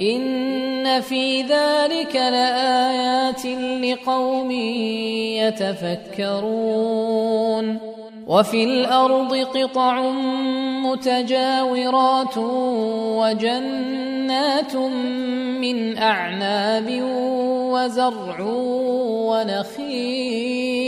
إن في ذلك لآيات لقوم يتفكرون وفي الأرض قطع متجاورات وجنات من أعناب وزرع ونخيل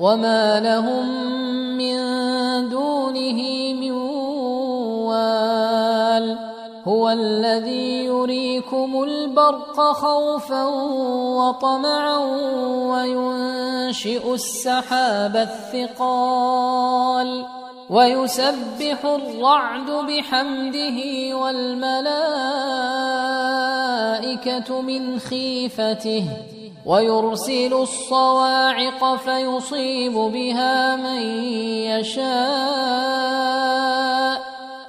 وما لهم من دونه من وال هو الذي يريكم البرق خوفا وطمعا وينشئ السحاب الثقال ويسبح الرعد بحمده والملائكه من خيفته ويرسل الصواعق فيصيب بها من يشاء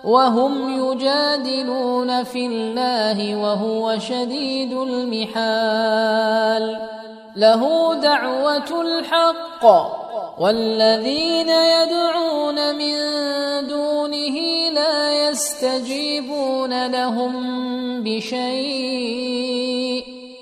وهم يجادلون في الله وهو شديد المحال. له دعوة الحق والذين يدعون من دونه لا يستجيبون لهم بشيء.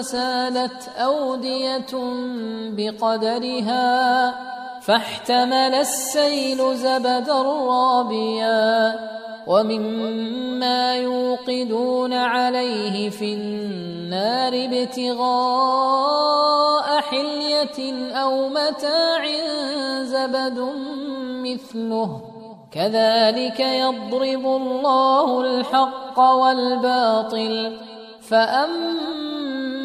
فسالت أودية بقدرها فاحتمل السيل زبدا رابيا ومما يوقدون عليه في النار ابتغاء حلية أو متاع زبد مثله. كذلك يضرب الله الحق والباطل.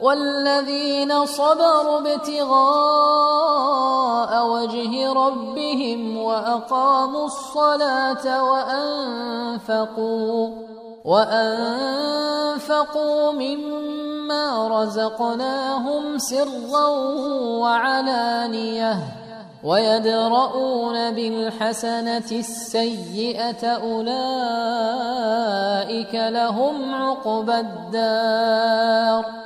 والذين صبروا ابتغاء وجه ربهم واقاموا الصلاه وانفقوا وانفقوا مما رزقناهم سرا وعلانيه ويدرؤون بالحسنة السيئة أولئك لهم عقبى الدار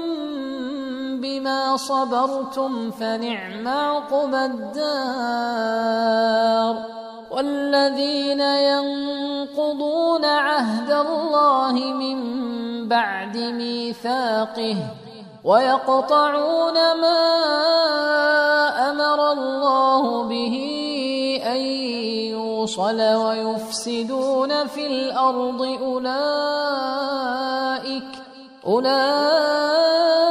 بما صبرتم فنعم عقبى الدار. والذين ينقضون عهد الله من بعد ميثاقه ويقطعون ما أمر الله به أن يوصل ويفسدون في الأرض أولئك أولئك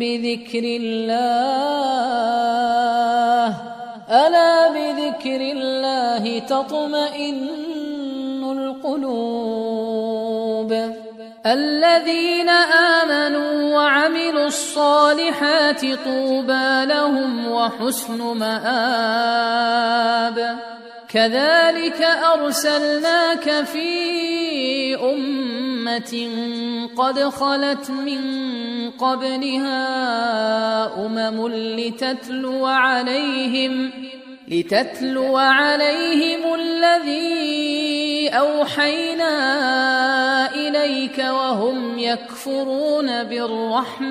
بذكر الله ألا بذكر الله تطمئن القلوب. الذين آمنوا وعملوا الصالحات طوبى لهم وحسن مآب. كذلك أرسلناك في قد خلت من قبلها أمم لتتلو عليهم لتتلو عليهم الذي أوحينا إليك وهم يكفرون بالرحمن.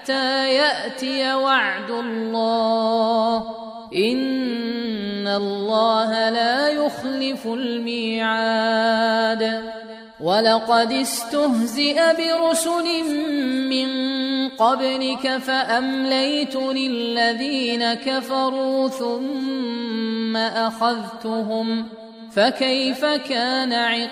يأتي وعد الله. إن الله لا يخلف الميعاد. ولقد استهزئ برسل من قبلك فأمليت للذين كفروا ثم أخذتهم. فكيف كان عقاب؟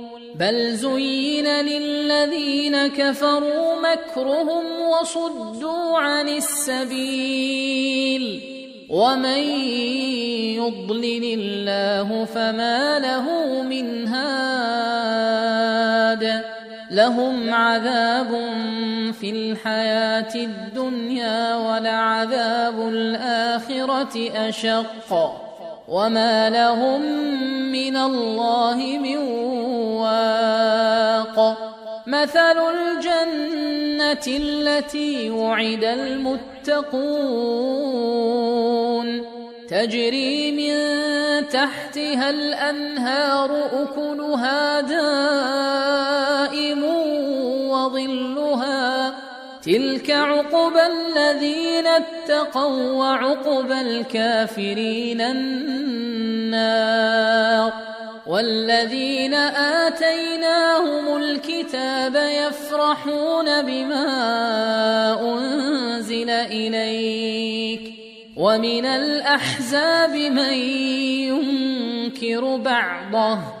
بل زين للذين كفروا مكرهم وصدوا عن السبيل ومن يضلل الله فما له من هاد لهم عذاب في الحياة الدنيا ولعذاب الآخرة أشق وما لهم من الله من واق مثل الجنه التي وعد المتقون تجري من تحتها الانهار اكلها دائم وظلها تلك عقبى الذين اتقوا وعقبى الكافرين النار والذين اتيناهم الكتاب يفرحون بما انزل اليك ومن الاحزاب من ينكر بعضه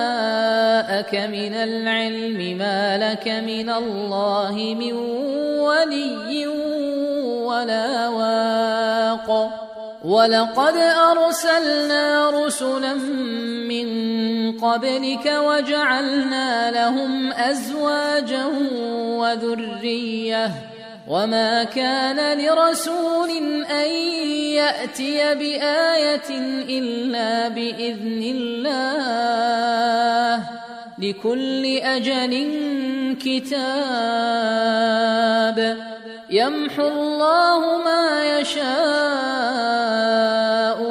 جاءك من العلم ما لك من الله من ولي ولا واق. ولقد أرسلنا رسلا من قبلك وجعلنا لهم أزواجا وذرية. وما كان لرسول أن يأتي بآية إلا بإذن الله. لكل أجل كتاب يمحو الله ما يشاء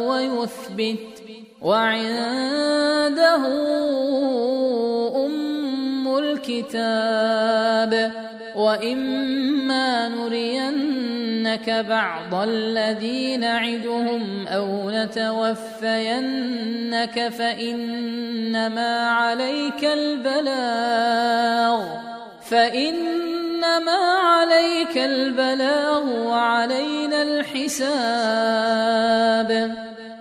ويثبت وعنده أم الكتاب وإما نرينك بعض الذي نعدهم أو نتوفينك فإنما عليك البلاغ فإنما عليك البلاغ وعلينا الحساب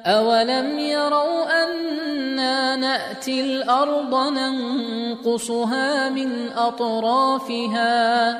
أولم يروا أنا نأتي الأرض ننقصها من أطرافها